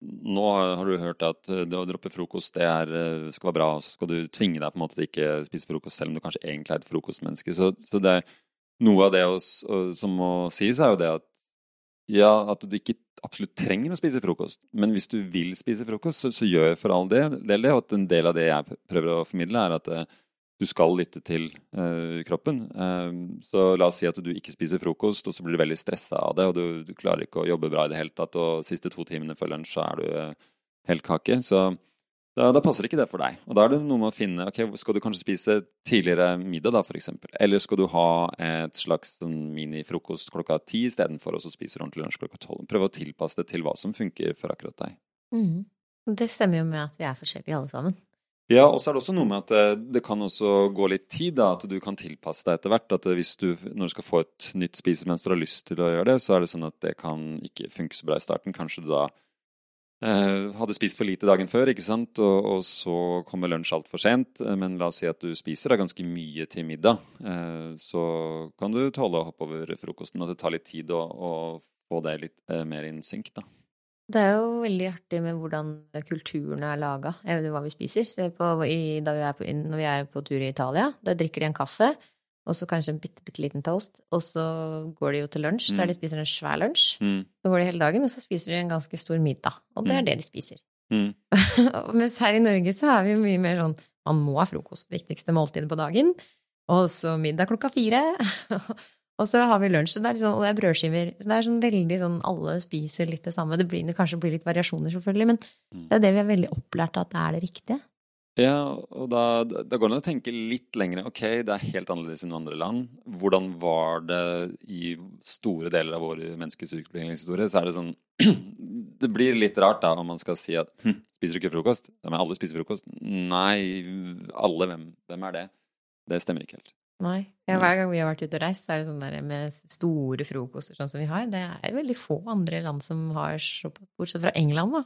nå har du hørt at eh, det å droppe frokost det er, eh, skal være bra, og så skal du tvinge deg på en måte til ikke spise frokost, selv om du kanskje egentlig er et frokostmenneske. Så, så det er noe av det også, som må sies, er jo det at ja, at du ikke absolutt trenger å spise frokost. Men hvis du vil spise frokost, så, så gjør for all del det. Og at en del av det jeg prøver å formidle, er at eh, du skal lytte til uh, kroppen. Uh, så la oss si at du ikke spiser frokost, og så blir du veldig stressa av det, og du, du, klarer ikke å jobbe bra i det hele tatt, og siste to timene før lunsj så er du helt kake. Så da, da, passer ikke det for deg. Og da er det noe med å finne ok, Skal du kanskje spise tidligere middag, da, f.eks.? Eller skal du ha et slags sånn minifrokost klokka ti istedenfor, og så spiser du ordentlig lunsj klokka tolv? Prøve å tilpasse det til hva som funker for akkurat deg. Mm. Det stemmer jo med at vi er forskjellige alle sammen. Ja, og så er det også noe med at det, eh, kan også gå litt tid, da, at du kan tilpasse deg etter hvert. At hvis du, når du skal få et nytt spisemønster og har lyst til å gjøre det, så er det sånn at det kan ikke funke så bra i starten. Kanskje du da eh, hadde spist for lite dagen før, ikke sant, og, og så kommer lunsj altfor sent. Eh, men la oss si at du spiser da ganske mye til middag. Eh, så kan du tåle å hoppe over frokosten, og det tar litt tid å, å få det litt eh, mer in synk, da. Det er jo veldig artig med hvordan kulturene er laga. Jeg vet hva vi spiser. Se på i, vi på, når vi er på tur i Italia. Da drikker de en kaffe, og så kanskje en bitte, bitte liten toast. Og så går de jo til lunsj, mm. der de spiser en svær lunsj. Mm. Så går de hele dagen, og så spiser de en ganske stor middag. Og det er mm. det de spiser. Mm. Mens her i Norge så er vi jo mye mer sånn man må ha frokost, viktigste måltidet på dagen. Og så middag klokka fire. Og så har vi lunsj, det er, liksom, og det er brødskiver. Så det er sånn veldig sånn alle spiser litt det samme. Det blir kanskje blir litt variasjoner, selvfølgelig, men mm. det er det vi er veldig opplært at det er det riktige. Ja, og da, da går det an å tenke litt lenger. Ok, det er helt annerledes enn andre land. Hvordan var det i store deler av vår menneskes utviklingshistorie? Så er det sånn Det blir litt rart da om man skal si at hm, spiser du ikke frokost? Ja, men alle spiser frokost. Nei, alle. Hvem, hvem er det? Det stemmer ikke helt. Nei. Ja, hver gang vi har vært ute og reist, så er det sånn der med store frokoster sånn som vi har. Det er veldig få andre land som har så Bortsett fra England, da.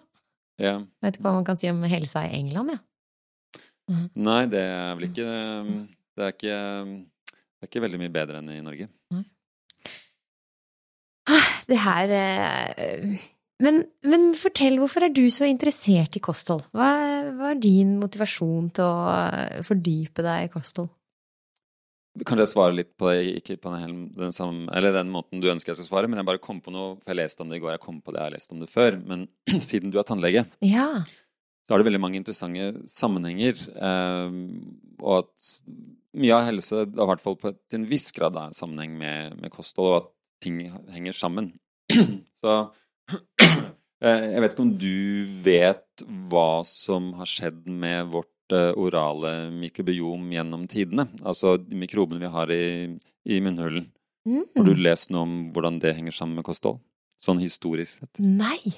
Ja. Jeg vet ikke hva man kan si om helsa i England, ja. Mhm. Nei, det er vel ikke Det er ikke, det er ikke veldig mye bedre enn i Norge. Ah, det her eh, men, men, fortell, hvorfor er du så interessert i kosthold? Hva, hva er din motivasjon til å fordype deg i kosthold? Kanskje jeg svarer litt på det, ikke på den, den, samme, eller den måten du ønsker jeg skal svare, men jeg bare kom på noe, for jeg leste om det i går, jeg kom på det, jeg har lest om det før. Men siden du er tannlege, ja. Så er det veldig mange interessante sammenhenger. Eh, og at mye av helse, i hvert fall på, til en viss grad, er sammenheng med, med, kosthold, og at ting henger sammen. så eh, jeg vet ikke om du vet hva som har skjedd med vårt Eh, orale mikrobiom gjennom tidene. Altså de mikrobene vi har i, i munnhulen. Mm. Har du lest noe om hvordan det henger sammen med kosthold? Sånn historisk sett. Nei!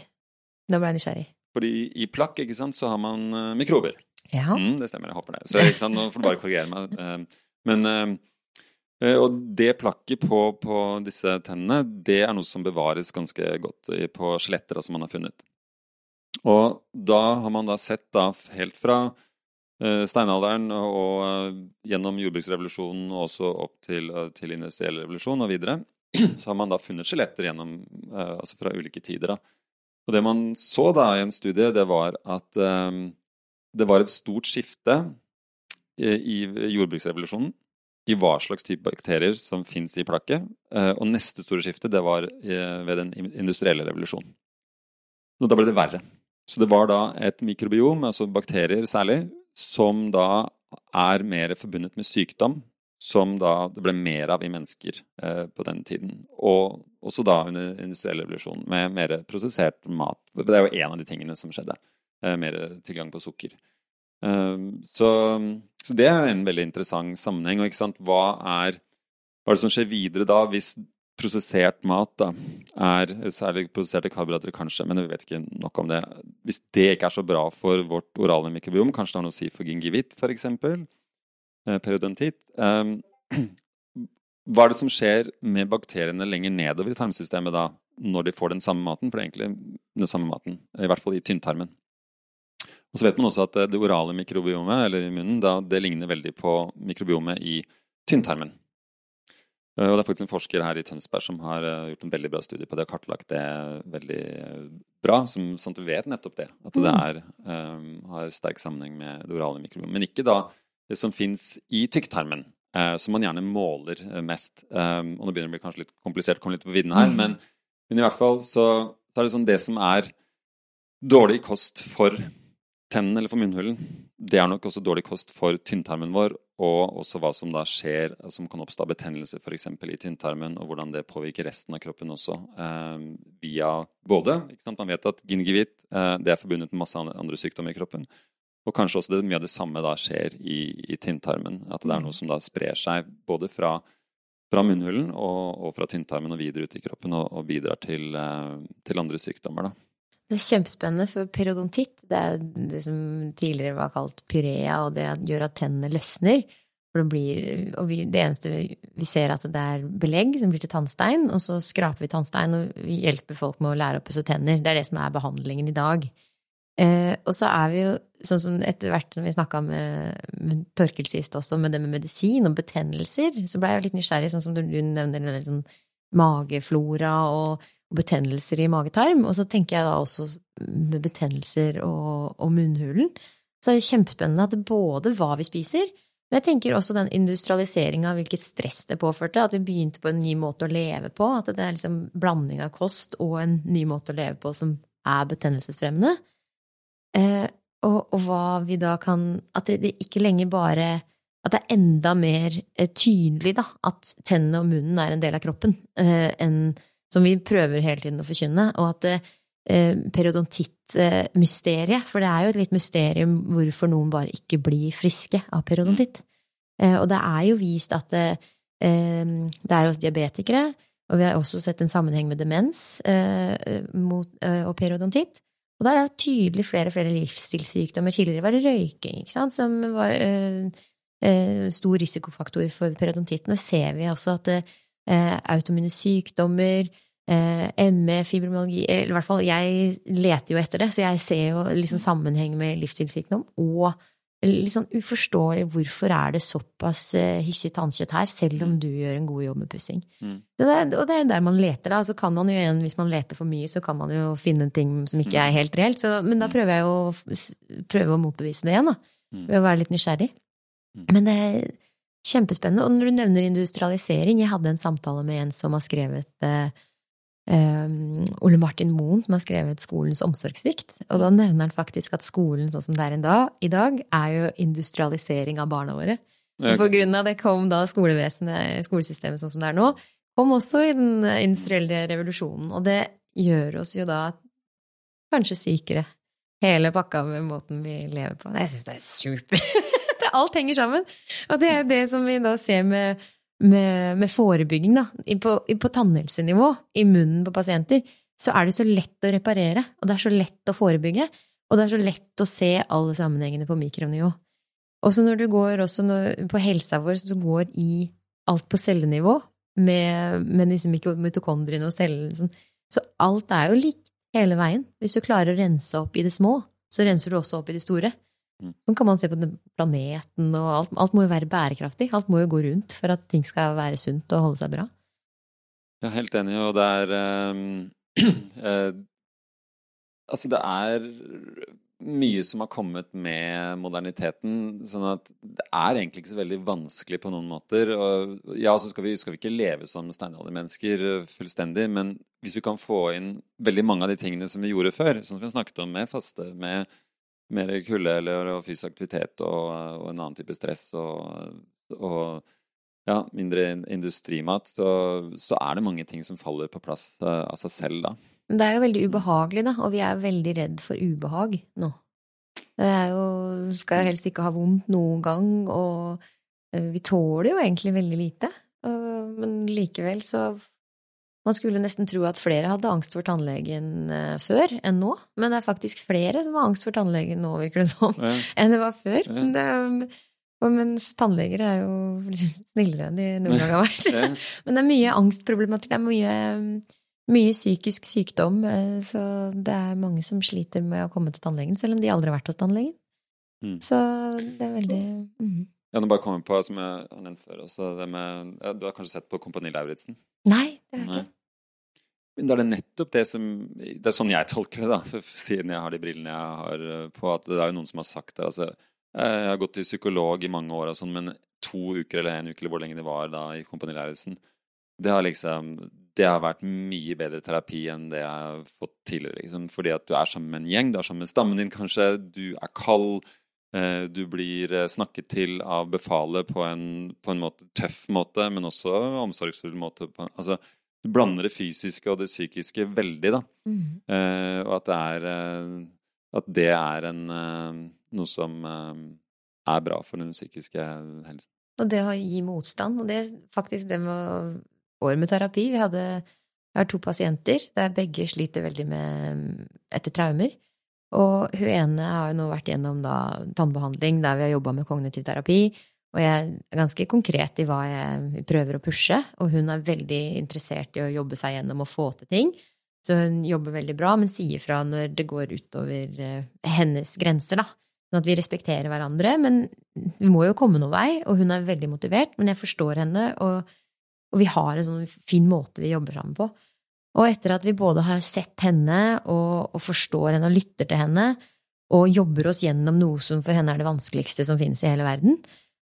Nå ble jeg nysgjerrig. Fordi i plakk ikke sant, så har man uh, mikrober. Ja. Mm, det stemmer, jeg håper det. Så ikke sant, Nå får du bare korrigere meg. Uh, men uh, og det plakket på, på, disse tennene, det er noe som bevares ganske godt på skjeletter som man har funnet. Og da har man da sett da helt fra steinalderen og gjennom jordbruksrevolusjonen og også opp til, til industriell revolusjon og videre, så har man da funnet skjeletter gjennom, altså fra ulike tider. Da. Og det man så da i en studie, det var at um, det var et stort skifte i, i jordbruksrevolusjonen. i hva slags type bakterier som fins i plakket. Eh, og neste store skifte det var eh, ved den industrielle revolusjonen. Og da ble det verre. Så det var da et mikrobiom, altså bakterier særlig, som da er mer forbundet med sykdom, som da det ble mer av i mennesker eh, på den tiden. Og også da under industriell revolusjon, med mer prosessert mat. Det er jo en av de tingene som skjedde. Eh, mer tilgang på sukker. Eh, så, så, det er en veldig interessant sammenheng. Og ikke sant, hva er, hva er det som skjer videre da, hvis prosessert mat da, er Særlig prosesserte karbohydrater, kanskje, men vi vet ikke nok om det. Hvis det ikke er så bra for vårt orale mikrobiom, kanskje det har noe å si for gingivitt f.eks. Eh, periodontitt. Um, hva er det som skjer med bakteriene lenger nedover i tarmsystemet da, når de får den samme maten? For det er egentlig den samme maten, i hvert fall i tynntarmen. Og så vet man også at det orale mikrobiomet eller i munnen, da, det ligner veldig på mikrobiomet i tynntarmen. Eh, og det er faktisk en forsker her i Tønsberg som har eh, gjort en veldig bra studie på det og kartlagt det veldig bra, som, sånn at du vet nettopp det. At det mm. er, um, har sterk sammenheng med det orale mikrobiomet. Men ikke da det som fins i tykktarmen, eh, som man gjerne måler mest. Um, og nå begynner det å bli kanskje litt komplisert, komme litt på vidden her, men, men, i hvert fall så, så er det sånn det som er dårlig kost for tennene eller for munnhulen, det er nok også dårlig kost for tynntarmen vår, og også hva som da skjer, som kan oppstå betennelse f.eks. i tynntarmen, og hvordan det påvirker resten av kroppen også, eh, via både Man vet at gingivitt eh, er forbundet med masse andre sykdommer i kroppen, og kanskje også det, mye av det samme da skjer i, i tynntarmen. At det er noe som da sprer seg både fra, fra munnhulen og, og, fra tynntarmen og videre ut i kroppen, og, og bidrar til, eh, til andre sykdommer. da. Det er kjempespennende, for periodontitt, det er det som tidligere var kalt pyrea, og det gjør at tennene løsner. For det blir, og vi, det eneste vi ser, at det er belegg som blir til tannstein, og så skraper vi tannstein, og vi hjelper folk med å lære å pusse tenner. Det er det som er behandlingen i dag. Eh, og så er vi jo, sånn som etter hvert som vi snakka med, med Torkel sist også, med det med medisin og betennelser, så blei jeg jo litt nysgjerrig, sånn som du nevner, sånn mageflora og og betennelser i magetarm. Og så tenker jeg da også med betennelser og, og munnhulen. Så er det kjempespennende at det både hva vi spiser, men jeg tenker også den industrialiseringa av hvilket stress det påførte. At vi begynte på en ny måte å leve på. At det er liksom blanding av kost og en ny måte å leve på som er betennelsesfremmende. Eh, og, og, hva vi da kan At det, det ikke lenger bare At det er enda mer eh, tydelig da, at tennene og munnen er en del av kroppen eh, enn som vi prøver hele tiden å forkynne, og at eh, periodontittmysteriet, for det er jo et litt mysterium hvorfor noen bare ikke blir friske av periodontitt. Eh, og det er jo vist at det, eh, det er hos diabetikere, og vi har også sett en sammenheng med demens eh, mot, eh, og periodontitt. Og der er det tydelig flere og flere livsstilssykdommer. Tidligere var det røyking, som var eh, stor risikofaktor for periodontitt. Nå ser vi også at autoimmune sykdommer, ME, fibromyalgi Eller i hvert fall, jeg leter jo etter det, så jeg ser jo liksom sammenheng med livsstilssykdom og litt sånn uforståelig hvorfor er det såpass eh, hissig tannkjøtt her, selv om mm. du gjør en god jobb med pussing. Mm. Er, og det er der man leter, da. Så kan man jo igjen, hvis man leter for mye, så kan man jo finne en ting som ikke er mm. helt reelt. Så, men da prøver jeg å prøve å motbevise det igjen, da. Ved å være litt nysgjerrig. Men det er kjempespennende. Og når du nevner industrialisering, jeg hadde en samtale med en som har skrevet eh, um, Ole Martin Moen, som har skrevet Skolens omsorgssvikt. Og da nevner han faktisk at skolen sånn som det er i dag, er jo industrialisering av barna våre. Okay. På grunn av det kom da skolevesenet, skolesystemet sånn som det er nå, kom også i den industrielle revolusjonen. Og det gjør oss jo da kanskje sykere. Hele pakka med måten vi lever på. Jeg syns det er super. Alt henger sammen. Og det er jo det som vi da ser med med, med forebygging, da, på, på tannhelsenivå, i munnen på pasienter, så er det så lett å reparere, og det er så lett å forebygge, og det er så lett å se alle sammenhengene på mikronivå. Også når du går også på helsa vår, så du går i alt på cellenivå, med, med disse mitokondriene og cellene sånn. Så alt er jo likt hele veien. Hvis du klarer å rense opp i det små, så renser du også opp i det store. Mm. Sånn kan man se på planeten og alt. Alt må jo være bærekraftig. Alt må jo gå rundt for at ting skal være sunt og holde seg bra. Jeg er helt enig, og det er um, uh, Altså, det er mye som har kommet med moderniteten. Sånn at det er egentlig ikke så veldig vanskelig på noen måter. Og ja, så skal vi, skal vi ikke leve som steinaldermennesker eh, fullstendig, men hvis vi kan få inn veldig mange av de tingene som vi gjorde før, som vi har snakket om med faste, med mer kulde eller fysisk aktivitet og, og, en annen type stress og, og ja, mindre industrimat, så, så, er det mange ting som faller på plass uh, av seg selv da. Det er jo veldig ubehagelig, da, og vi er veldig redd for ubehag nå. Er jo Skal helst ikke ha vondt noen gang, og eh, vi tåler jo egentlig veldig lite. Men likevel så Man skulle nesten tro at flere hadde angst for tannlegen eh, før enn nå. Men det er faktisk flere som har angst for tannlegen nå, virker det som, ja. enn det var før. Ja. Det, mens tannleger er jo snillere enn de noen gang har vært. Men det er mye angstproblematikk. Det er mye mye psykisk sykdom, eh, så det er mange som sliter med å komme til tannlegen, selv om de aldri har vært hos tannlegen. Mm. Så det er veldig mm. Ja, nå bare kommer på, som jeg har nevnt før også, det med ja, Du har kanskje sett på Kompani Lauritzen? Nei, det har jeg ikke. Men da er det nettopp det som Det er sånn jeg tolker det, da, for, siden jeg har de brillene jeg har eh, på, at det er jo noen som har sagt det. Altså, jeg har gått til psykolog i mange år og sånn, men to uker eller en uke eller hvor lenge det var da i Kompani Lauritzen, det har liksom det har vært mye bedre terapi enn det jeg har fått tidligere. Liksom. Fordi at du er sammen med en gjeng, du er sammen med stammen din kanskje, du er kald. Eh, du blir eh, snakket til av befalet på en, på en måte, tøff måte, men også omsorgsfull måte. altså, du blander det fysiske og det psykiske veldig, da. Mm. Eh, og at det er, eh, at det er en, noe som er bra for den psykiske helsen. Og det å gi motstand, og det er faktisk det med år med terapi. Vi hadde jeg har to pasienter der begge sliter veldig med etter traumer. Og hun ene har jo nå vært gjennom da, tannbehandling der vi har jobba med kognitiv terapi. Og jeg er ganske konkret i hva jeg prøver å pushe, og hun er veldig interessert i å jobbe seg gjennom å få til ting. Så hun jobber veldig bra, men sier fra når det går utover eh, hennes grenser, da. Sånn at vi respekterer hverandre. Men vi må jo komme noen vei, og hun er veldig motivert. Men jeg forstår henne, og og vi har en sånn fin måte vi jobber sammen på. Og etter at vi både har sett henne og, og forstår henne og lytter til henne, og jobber oss gjennom noe som for henne er det vanskeligste som finnes i hele verden,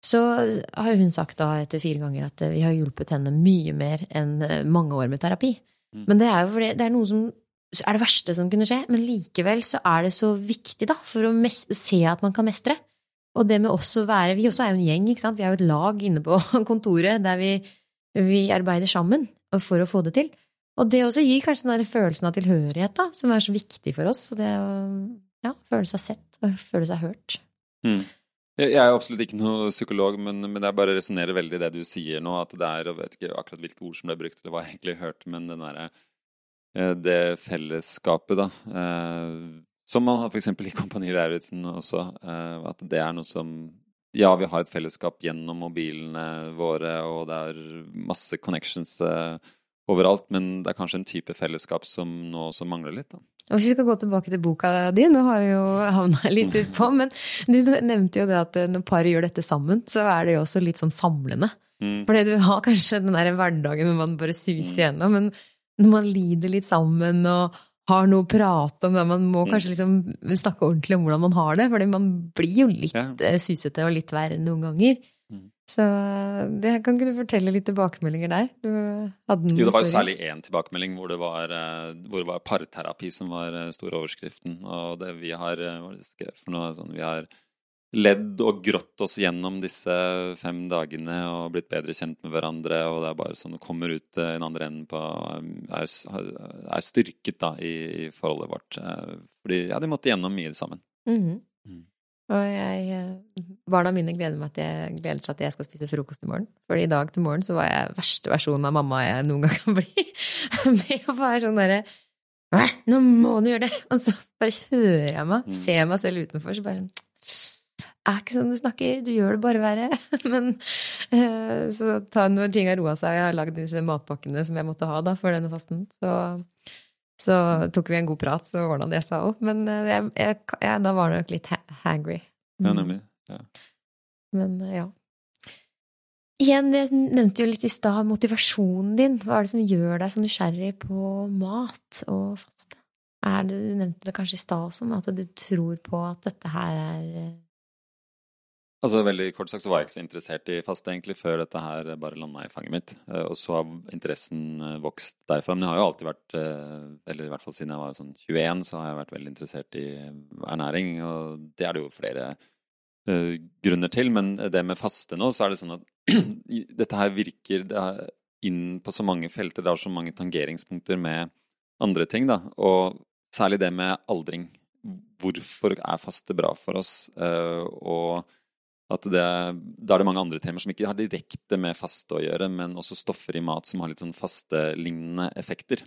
så har hun sagt da etter fire ganger at vi har hjulpet henne mye mer enn mange år med terapi. Mm. Men det er jo fordi det er noe som er det verste som kunne skje, men likevel så er det så viktig, da, for å se at man kan mestre. Og det med også være Vi også er jo en gjeng, ikke sant. Vi er jo et lag inne på kontoret der vi vi arbeider sammen for å få det til. Og det også gir kanskje den der følelsen av tilhørighet da, som er så viktig for oss. Det å ja, føle seg sett og føle seg hørt. Mm. Jeg er absolutt ikke noe psykolog, men, men jeg bare resonnerer veldig i det du sier nå. At det er, og vet ikke akkurat hvilke ord som ble brukt, eller hva jeg egentlig hørte, men den der, eh, det fellesskapet, da. Eh, som man har f.eks. i Kompani Lauritzen også. Eh, at det er noe som ja, vi har et fellesskap gjennom mobilene våre, og det er masse connections overalt, men det er kanskje en type fellesskap som nå også mangler litt. da. Og Hvis vi skal gå tilbake til boka di, nå har vi jo havna litt utpå, men du nevnte jo det at eh, når paret gjør dette sammen, så er det jo også litt sånn samlende. Mm. Fordi du har kanskje den der hverdagen hvor man bare suser mm. gjennom, men når man lider litt sammen og har noe å prate om. Man må mm. kanskje liksom snakke ordentlig om hvordan man har det, fordi man blir jo litt ja. Eh, susete og litt verre noen ganger. Så det kan ikke du fortelle litt tilbakemeldinger der? jo, det var jo særlig én tilbakemelding hvor det, var, eh, hvor det var parterapi som var stor store overskriften. Og det vi har hva skrevet for noe, sånn, vi har ledd og grått oss gjennom disse fem dagene og blitt bedre kjent med hverandre. Og det er bare sånn det kommer ut i den andre enden på er, er styrket da i, i, forholdet vårt. Eh, fordi ja, de måtte gjennom mye sammen. Mm -hmm. mm. Og jeg, eh, barna mine gleder meg at jeg gleder seg at jeg skal spise frokost i morgen. For i dag til morgen så var jeg verste versjonen av mamma jeg noen gang kan bli. Med å være sånn derre Nå må du gjøre det! Og så bare hører jeg meg, mm. ser meg selv utenfor, så bare sånn er ikke sånn du snakker, du gjør det bare verre. Men uh, så ta, når ting har roa seg, jeg har lagd disse matpakkene som jeg måtte ha da, for denne fasten, så, så tok vi en god prat, så ordna det seg opp. Men uh, jeg, jeg, jeg, da var det nok litt ha hangry. Mm. Ja, nemlig. Ja. Men uh, ja. Igjen, jeg nevnte jo litt i stad motivasjonen din. Hva er det som gjør deg så nysgjerrig på mat og faste? Er det, du nevnte det kanskje i stad også, at du tror på at dette her er eh, Altså Veldig kort sagt så var jeg ikke så interessert i faste egentlig før dette her bare landa i fanget mitt. Eh, og så har interessen eh, vokst derfra. Men jeg har jo alltid vært, eller i hvert fall siden jeg var sånn 21, så har jeg vært veldig interessert i ernæring. Og det er det jo flere grunner til. Men det med faste nå, så er det sånn at dette her virker det inn på så mange felter. Det har så mange tangeringspunkter med andre ting. da, Og særlig det med aldring. Hvorfor er faste bra for oss? Og at det, da er det mange andre temaer som ikke har direkte med faste å gjøre, men også stoffer i mat som har litt sånn fastelignende effekter.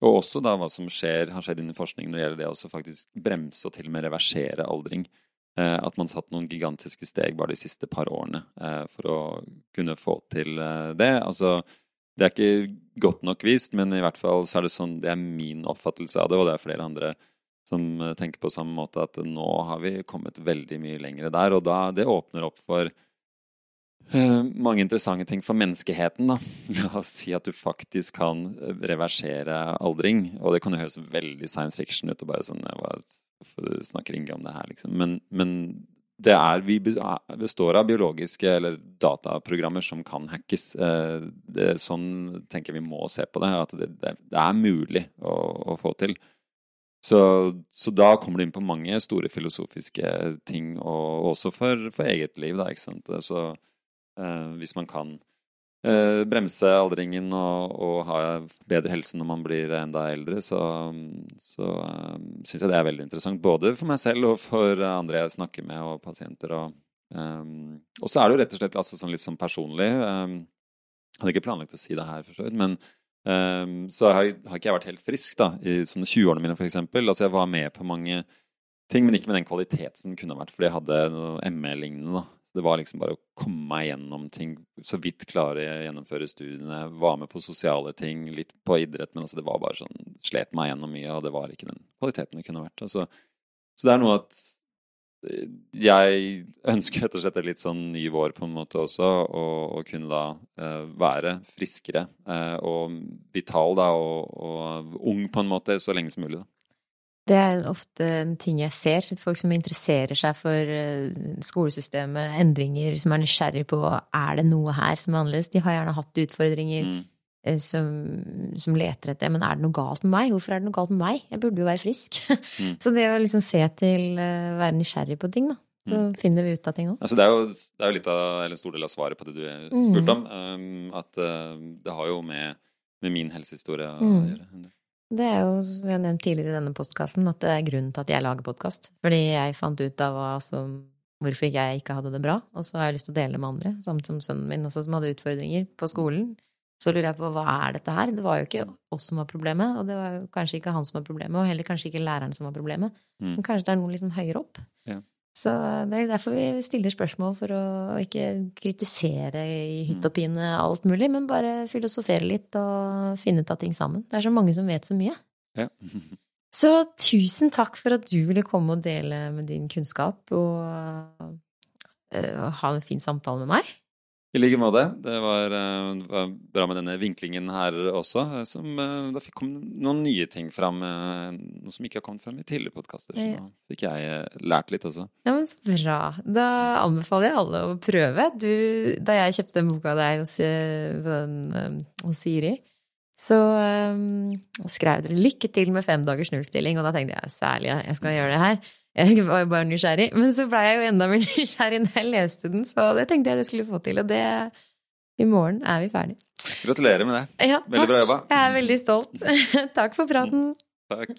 Og også da hva som skjer, har skjedd innen forskning når det gjelder det å faktisk bremse og til og med reversere aldring. Eh, at man satt noen gigantiske steg bare de siste par årene eh, for å kunne få til det. Altså det er ikke godt nok vist, men i hvert fall så er det sånn, det er min oppfattelse av det, og det er flere andre som eh, tenker på samme måte at nå har vi kommet veldig mye lenger der. Og da, det åpner opp for uh, mange interessante ting for menneskeheten. da. La oss si at du faktisk kan eh, reversere aldring. Og det kan jo høres veldig science fiction ut og bare sånn Hvorfor snakker Inge om det her, liksom? Men, men det er, vi består av biologiske eller dataprogrammer som kan hackes. Eh, det, sånn tenker jeg vi må se på det. At det, det er mulig å, å, få til. Så, så, da kommer du inn på mange store filosofiske ting, og også for, for eget liv. Da, ikke sant? Så eh, hvis man kan eh, bremse aldringen og, og, ha bedre helse når man blir enda eldre, så, så eh, syns jeg det er veldig interessant. Både for meg selv og for andre jeg snakker med, og pasienter. Og, um, og så er det jo rett og slett altså, sånn litt sånn personlig. Um, hadde ikke planlagt å si det her, for så vidt, men um, så har, har, ikke jeg vært helt frisk da, i sånne 20-årene mine, f.eks. Altså, jeg var med på mange ting, men ikke med den kvalitet som kunne vært, fordi jeg hadde noe ME-lignende. Det var liksom bare å komme meg gjennom ting, så vidt klare å gjennomføre studiene. Var med på sosiale ting, litt på idrett, men altså det var bare sånn Slet meg gjennom mye, og det var ikke den kvaliteten det kunne vært. Altså, så det er noe at jeg ønsker rett og slett et litt sånn ny vår på en måte også, og, kunne da uh, være friskere uh, og vital da, og, og, ung på en måte så lenge som mulig. da. Det er ofte en ting jeg ser. Folk som interesserer seg for eh, skolesystemet, endringer, som er nysgjerrig på er det noe her som er annerledes. De har gjerne hatt utfordringer mm. Eh, som, som, leter etter Men er det noe galt med meg? Hvorfor er det noe galt med meg? Jeg burde jo være frisk. Mm. så det å liksom se til uh, være nysgjerrig på ting, da. Så mm. finner vi ut av ting òg. Altså det, er jo, det er jo litt av, eller en stor del av svaret på det du spurte mm. om. Um, at uh, det har jo med, med min helsehistorie å mm. gjøre. Det er jo, som jeg har nevnt tidligere i denne postkassen, at det er grunnen til at jeg lager podkast. Fordi jeg fant ut av som, hvorfor jeg ikke hadde det bra, og så har jeg lyst til å dele med andre. Samt som sønnen min også, som hadde utfordringer på skolen. Så lurer jeg på hva er dette her? Det var jo ikke oss som var problemet, og det var jo kanskje ikke han som var problemet, og heller kanskje ikke læreren som var problemet. Mm. Men kanskje det er noe liksom høyere opp. Ja. Så det er derfor vi stiller spørsmål, for å ikke kritisere i hytt og pine alt mulig, men bare filosofere litt og finne ut av ting sammen. Det er så mange som vet så mye. Ja. så tusen takk for at du ville komme og dele med din kunnskap og og ha en fin samtale med meg. I like måte. Det var, uh, var, bra med denne vinklingen her også. Eh, som, uh, da fikk kom noen nye ting fram. Noe som ikke har kommet frem i tidligere podkaster. Så ja. da fikk jeg lært litt også. Ja, men Så bra. Da anbefaler jeg alle å prøve. Du, da jeg kjøpte den boka av deg hos, hos Siri, så um, skrev dere 'lykke til med fem dagers nullstilling', og da tenkte jeg særlig jeg skal gjøre det her. Jeg var jo bare nysgjerrig. Men så blei jeg jo enda mer nysgjerrig når jeg leste den, så det tenkte jeg det skulle få til. Og det I morgen er vi ferdig. Gratulerer med det. Ja, veldig bra jobba. Jeg er veldig stolt. takk for praten. Takk.